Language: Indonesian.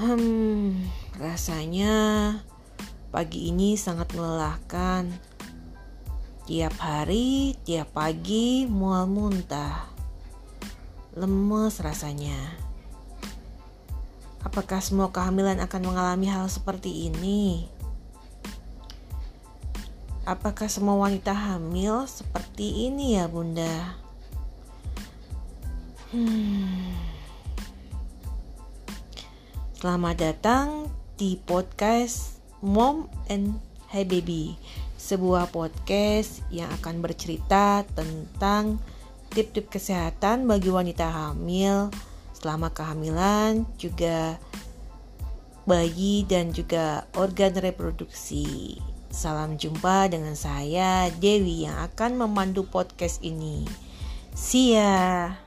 Hmm, rasanya pagi ini sangat melelahkan. Tiap hari, tiap pagi mual muntah. Lemes rasanya. Apakah semua kehamilan akan mengalami hal seperti ini? Apakah semua wanita hamil seperti ini ya, Bunda? Hmm. Selamat datang di podcast Mom and Hey Baby, sebuah podcast yang akan bercerita tentang tip-tip kesehatan bagi wanita hamil selama kehamilan, juga bayi dan juga organ reproduksi. Salam jumpa dengan saya Dewi yang akan memandu podcast ini. See ya.